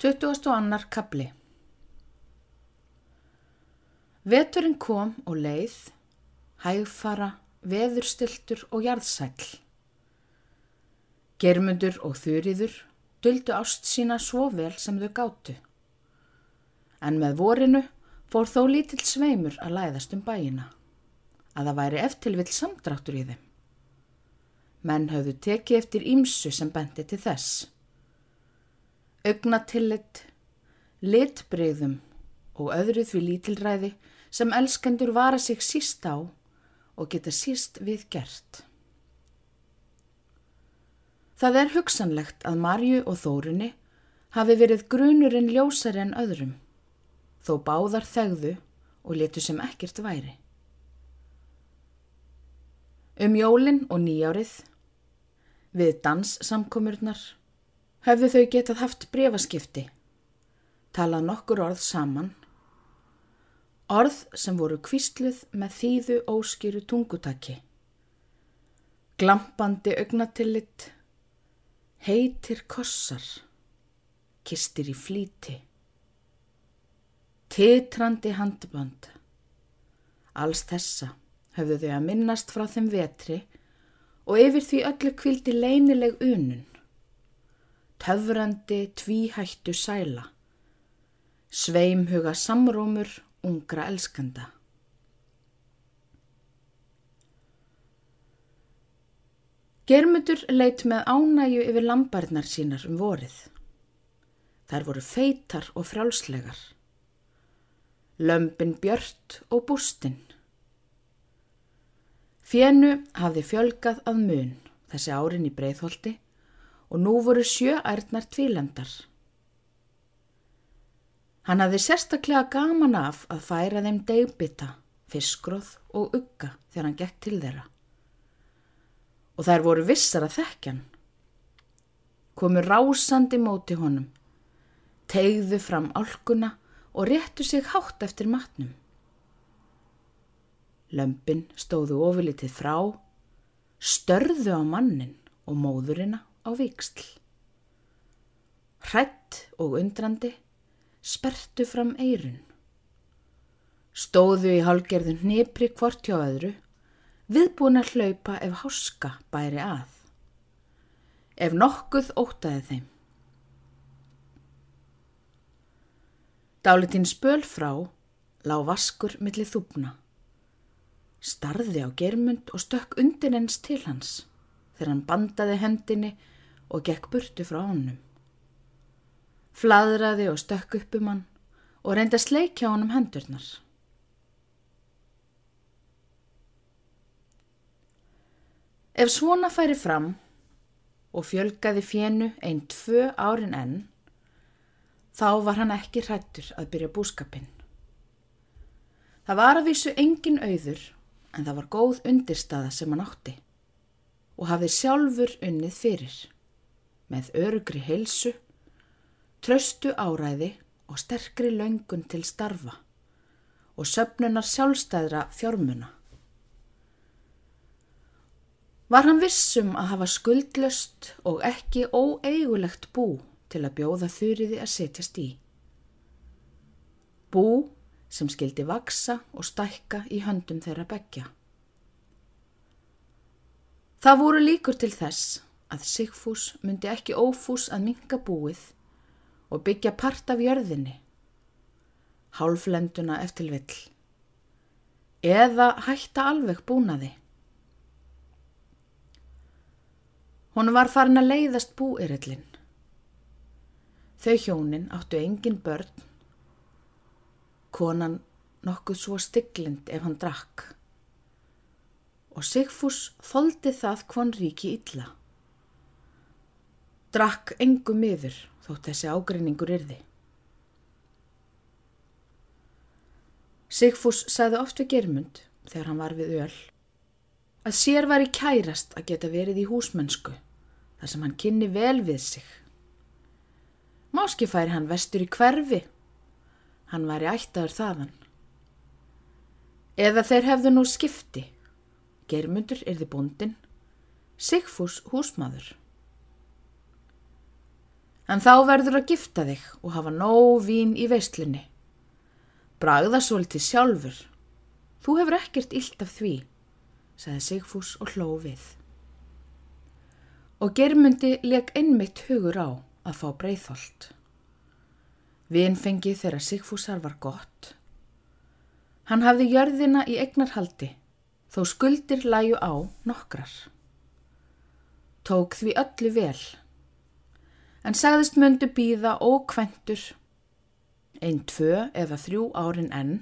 22. kapli Veturinn kom og leið, hægfara, veðurstiltur og jarðsæl. Germundur og þurriður döldu ást sína svo vel sem þau gáttu. En með vorinu fór þó lítill sveimur að læðast um bæina, að það væri eftirvill samdráttur í þeim. Menn höfðu tekið eftir ímsu sem bendi til þess augnatillit, litbreyðum og öðru því lítilræði sem elskendur vara sig síst á og geta síst við gert. Það er hugsanlegt að Marju og Þórunni hafi verið grunurinn ljósari en öðrum, þó báðar þegðu og letu sem ekkert væri. Um jólinn og nýjárið, við danssamkomurnar, Hefðu þau getað haft brefaskipti, talað nokkur orð saman, orð sem voru kvistluð með þýðu óskýru tungutaki, glampandi augnatillit, heitir kossar, kistir í flíti, titrandi handband, alls þessa hefðu þau að minnast frá þeim vetri og yfir því öllu kvildi leinileg unun töfrandi tvíhættu sæla, sveimhuga samrómur ungra elskanda. Germutur leitt með ánæju yfir lambarnar sínar um vorið. Þær voru feitar og frjálslegar. Lömpin björt og bústinn. Fjennu hafði fjölgað að mun þessi árin í breyðholti og nú voru sjö ærnar tvílendar. Hann hafði sérstaklega gaman af að færa þeim degbita, fiskróð og ugga þegar hann gekk til þeirra. Og þær voru vissar að þekkjan. Komu rásandi móti honum, tegðu fram álkuna og réttu sig hátt eftir matnum. Lömpin stóðu ofilitið frá, störðu á mannin og móðurina á viksl. Hrætt og undrandi spertu fram eirun. Stóðu í hálgerðun hnipri hvort hjá öðru, viðbúin að hlaupa ef háska bæri að. Ef nokkuð ótaði þeim. Dálitinn spöl frá lág vaskur millir þúpna. Starði á germund og stökk undir ens til hans þegar hann bandaði hendinni og gekk burtu frá honum. Fladraði og stökk upp um hann og reyndi að sleikja honum hendurnar. Ef svona færi fram og fjölgaði fjennu einn tvö árin enn, þá var hann ekki hrættur að byrja búskapinn. Það var að vísu engin auður en það var góð undirstaða sem hann átti og hafði sjálfur unnið fyrir með örugri heilsu, tröstu áræði og sterkri löngun til starfa og söpnunar sjálfstæðra fjármuna. Var hann vissum að hafa skuldlöst og ekki óeigulegt bú til að bjóða þurriði að setjast í. Bú sem skildi vaksa og stækka í höndum þeirra begja. Það voru líkur til þess að Sigfús myndi ekki ófús að minga búið og byggja part af jörðinni, hálflenduna eftir vill, eða hætta alveg búnaði. Hún var farin að leiðast búirillin. Þau hjónin áttu engin börn, konan nokkuð svo stygglind ef hann drakk og Sigfús þóldi það hvon ríki illa drakk engum miður þótt þessi ágreiningur yrði. Sigfús sagði oft við germund þegar hann var við öll að sér var í kærast að geta verið í húsmennsku þar sem hann kynni vel við sig. Máski færi hann vestur í hverfi, hann var í ættaður þaðan. Eða þeir hefðu nú skipti, germundur yrði búndin, Sigfús húsmaður. En þá verður að gifta þig og hafa nóg vín í veistlunni. Bragða svolítið sjálfur. Þú hefur ekkert illt af því, sagði Sigfús og hló við. Og germundi leik einmitt hugur á að fá breyðholt. Vinfengi þegar Sigfúsar var gott. Hann hafði jörðina í egnarhaldi, þó skuldir læju á nokkrar. Tók því öllu vel, en sagðist myndu býða ókventur, einn tvö eða þrjú árin enn,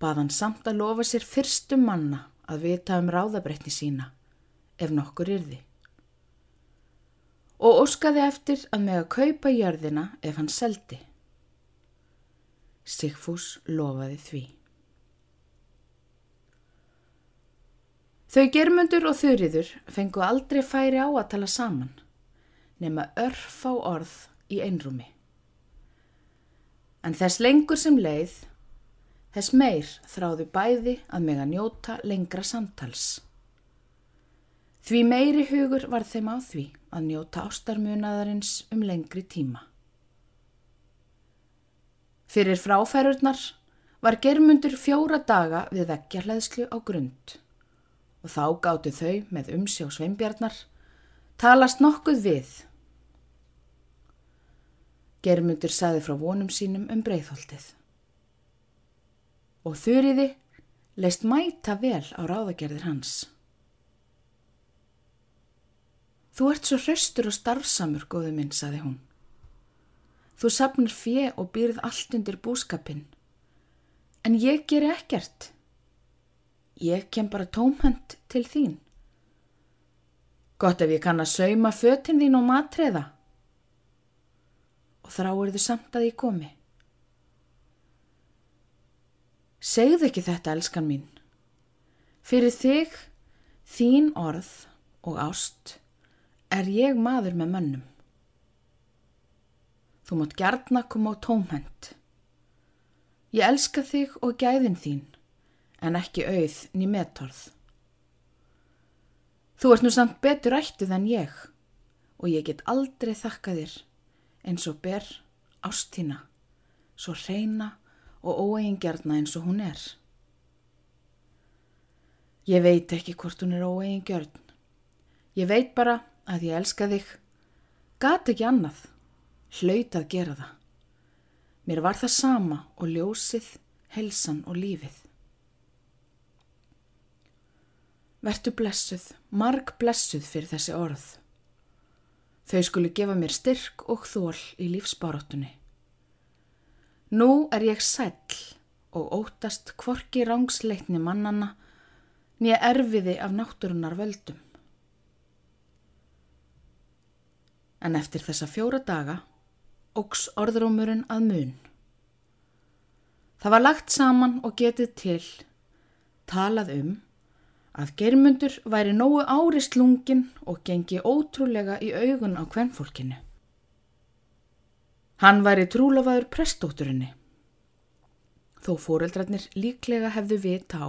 bað hann samt að lofa sér fyrstum manna að vita um ráðabreitni sína, ef nokkur yrði og óskaði eftir að með að kaupa jörðina ef hann seldi. Sigfús lofaði því. Þau germundur og þurriður fengu aldrei færi á að tala saman, nema örf á orð í einrúmi. En þess lengur sem leið, þess meir þráðu bæði að meg að njóta lengra samtals. Því meiri hugur var þeim á því að njóta ástarmunaðarins um lengri tíma. Fyrir fráfærurnar var germundur fjóra daga við vekkjarleðslu á grund og þá gáttu þau með umsjá sveimbjarnar talast nokkuð við. Germundur saði frá vonum sínum um breyðholtið og þurriði leist mæta vel á ráðagerðir hans. Þú ert svo hraustur og starfsamur, góðu minn, saði hún. Þú sapnir fjö og býrð allt undir búskapin. En ég ger ekkert. Ég kem bara tómhönd til þín. Gott ef ég kann að sauma fötinn þín og matreða. Og þráir þið samt að ég komi. Segðu ekki þetta, elskan mín. Fyrir þig, þín orð og ást er ég maður með mönnum. Þú mátt gjarna koma á tómhend. Ég elska þig og gæðin þín, en ekki auð ný metorð. Þú ert nú samt betur ættið en ég og ég get aldrei þakka þér eins og ber ástína, svo reyna og óeigingjarna eins og hún er. Ég veit ekki hvort hún er óeigingjörn. Ég veit bara að ég elska þig, gat ekki annað, hlaut að gera það. Mér var það sama og ljósið, helsan og lífið. Vertu blessuð, marg blessuð fyrir þessi orð. Þau skulu gefa mér styrk og þól í lífsbáróttunni. Nú er ég sæll og óttast kvorki rángsleitni mannana nýja erfiði af náttúrunar völdum. en eftir þessa fjóra daga ógs orðrómurinn að mun. Það var lagt saman og getið til, talað um, að germundur væri nógu árist lungin og gengi ótrúlega í augun á kvennfólkinu. Hann væri trúlafaður prestótturinni. Þó fóreldrarnir líklega hefðu vita á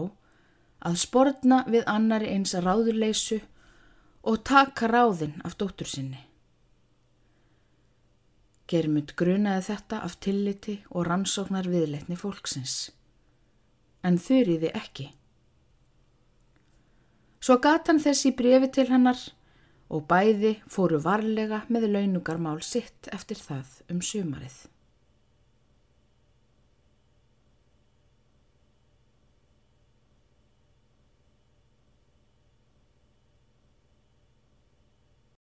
að sportna við annari eins ráðurleysu og taka ráðinn af dóttur sinni. Germund grunaði þetta af tilliti og rannsóknar viðleitni fólksins. En þurriði ekki. Svo gata hann þessi brefi til hennar og bæði fóru varlega með launugarmál sitt eftir það um sumarið.